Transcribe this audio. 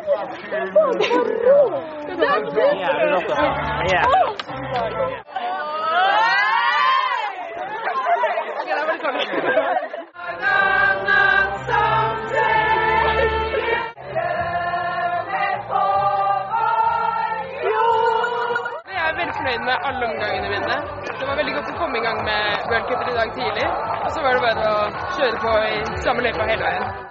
Jeg er veldig fornøyd med alle omgangene mine. Det var veldig godt å komme i gang med worldcupen i dag tidlig. Og så var det bare å kjøre på i samme løypa hele veien.